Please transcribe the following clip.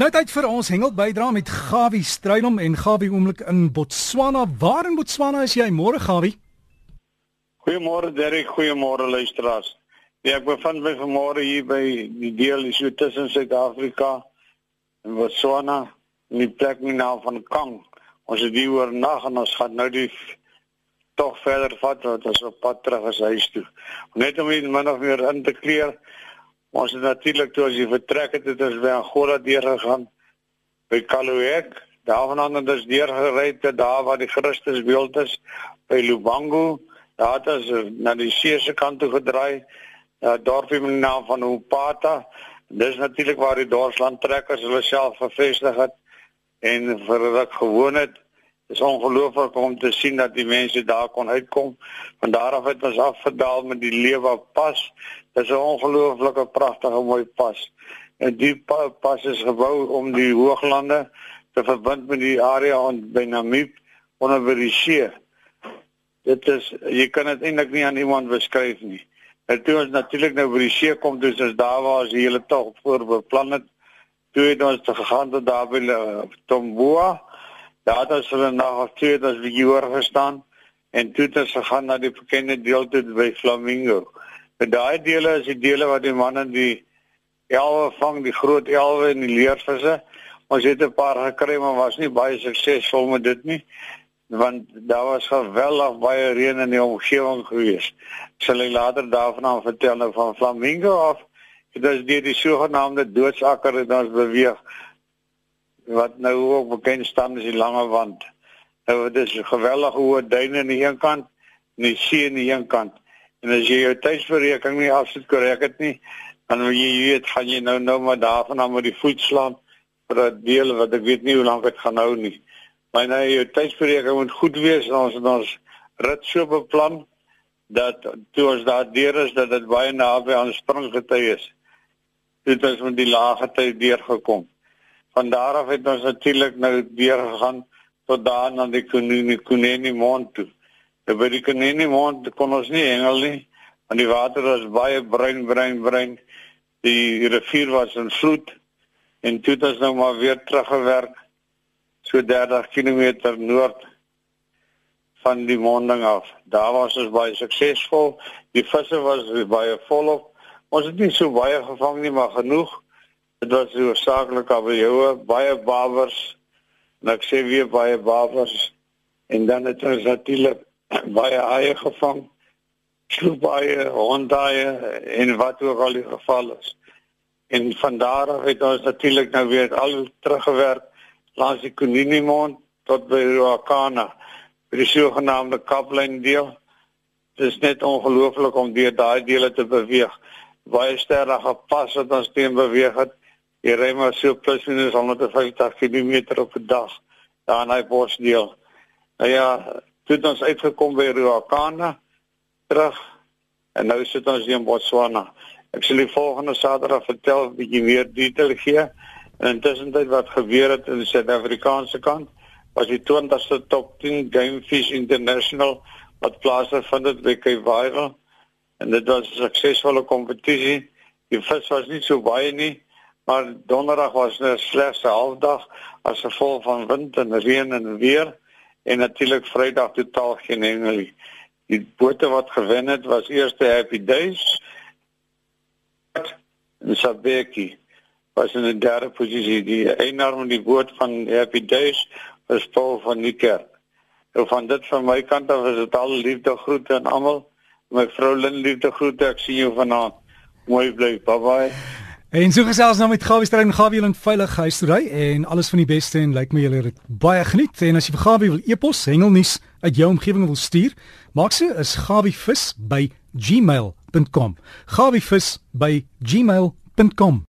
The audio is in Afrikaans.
Nou tyd vir ons hengel bydra met Gawie Strydom en Gawie oomblik in Botswana. Waar in Botswana is jy môre Gawie? Goeiemôre Derek, goeiemôre luisteraars. Ja, ek bevind my vanmôre hier by die deel is so tussen Suid-Afrika en Botswana, in die plek met naam van Kang. Ons het hier oornag en ons gaan nou die tog verder vat wat ons op pad terug is huis toe. Net om min of meer in te kleer Ons het natuurlik toe as jy vertrek het, het ons by Angola deur gegaan by Kaluek. Daarvan het ons deur gery te daar waar die Christus beeld is by Lubango. Daar het ons na die see se kant toe gedraai. Daar dorpie met die naam van Upata. Dis natuurlik waar die dorpslandtrekkers hulle self gevestig het en vir wat gewoon het. Is ongelooflik om te sien dat die mense daar kon uitkom. Van daar af het ons afgedaal met die lewe pas. Dit is 'n ongelooflike pragtige mooi pas. En die pa pas is gebou om die hooglande te verbind met die area on by Namib onder by die see. Dit is jy kan dit eintlik nie aan iemand beskryf nie. En toe ons natuurlik nou by die see kom, dis is daar waar ons die hele tog voor beplan het. Toe het ons gegaan tot daar by uh, Tomboa Daar het ons hulle nog twee dat we hier gestaan en toe het ons gegaan na die bekende deel toe by Flamingo. En daai dele is die dele wat die manne die elwe vang, die groot elwe en die leervisse. Ons het 'n paar gekry maar was nie baie suksesvol met dit nie want daar was geweldig baie reën in die omgewing gewees. Sal ek later daarvan aan vertel nou van Flamingo af. Dit is die, die sogenaamde doodsakker wat ons beweeg wat nou ook bekend staan as die lange wand. Nou dit is 'n gewellige hoë duine aan die een kant en die see aan die een kant. En as jy jou tydsberekening nie afsit korrek het nie, dan jy weet gaan jy nou nou maar daarvan af met die voet slaan vir 'n deel wat ek weet nie hoe lank dit gaan hou nie. Maar nou jou tydsberekening moet goed wees en ons het ons rit so beplan dat toe ons daar deur is dat dit baie naby aan springgety is. Dit is met die lae tyd deurgekom. Van daar af het ons natuurlik nou weer gegaan tot daar na die Kunini Kunini mond toe. En by die Kunini mond kon ons nie hengel nie, want die water was baie bruin bruin bruin. Die rivier was in vloed en toe het ons nou maar weer teruggewerk so 30 km noord van die monding af. Daar was ons baie suksesvol. Die visse was baie volop. Ons het nie so baie gevang nie, maar genoeg Dit was hoofsaaklik abeljoue, baie babers. En ek sê weer baie babers en dan het ons natuurlik baie eie gevang. Sloepaie, hondaie en wat ook al die geval is. En van daar af het ons natuurlik nou weer al teruggewerk langs die Konini mond tot by Ruakana. Vir die sogenaamde Kaplyn deel. Dit is net ongelooflik om deur daai dele te beweeg. Baie sterre pas wat ons teen beweeg het Jy ry maar so plus minus 150 km op 'n dag daar in daai bosdeel. Nou ja, toe het ons uitgekom by Ruakana terug en nou sit ons hier in Botswana. Ek sal die volgende Saterdag vertel 'n bietjie meer detail gee. En intussen dit wat gebeur het aan die Suid-Afrikaanse kant, was die 20ste top 10 Game Fish International wat plaasgevind het by Kaapstad. En dit was 'n suksesvolle kompetisie. Die vis was nie so baie nie, maar donderdag was net slegs 'n halfdag as gevolg van wind en reën en weer en natuurlik vrydag totaal geen hengel. Die bote wat gewen het was eerste Happy Days en Sabeki was in die derde posisie die eienaar van die boot van Happy Days was Paul van Niekerk. So van dit van my kant af is dit al liefde groete aan almal. My vrou Lynn liefde groete. Ek sien jou vanaand. Mooi bly. Bye bye. En so gesels nou met Gawie Stryd en Gawie wil veilig huis toe ry en alles van die beste en lyk like my julle het baie geniet en as jy vir Gawie wil e-pos hengelnuus uit jou omgewing wil stuur, maak so is gawievis by gmail.com. gawievis by gmail.com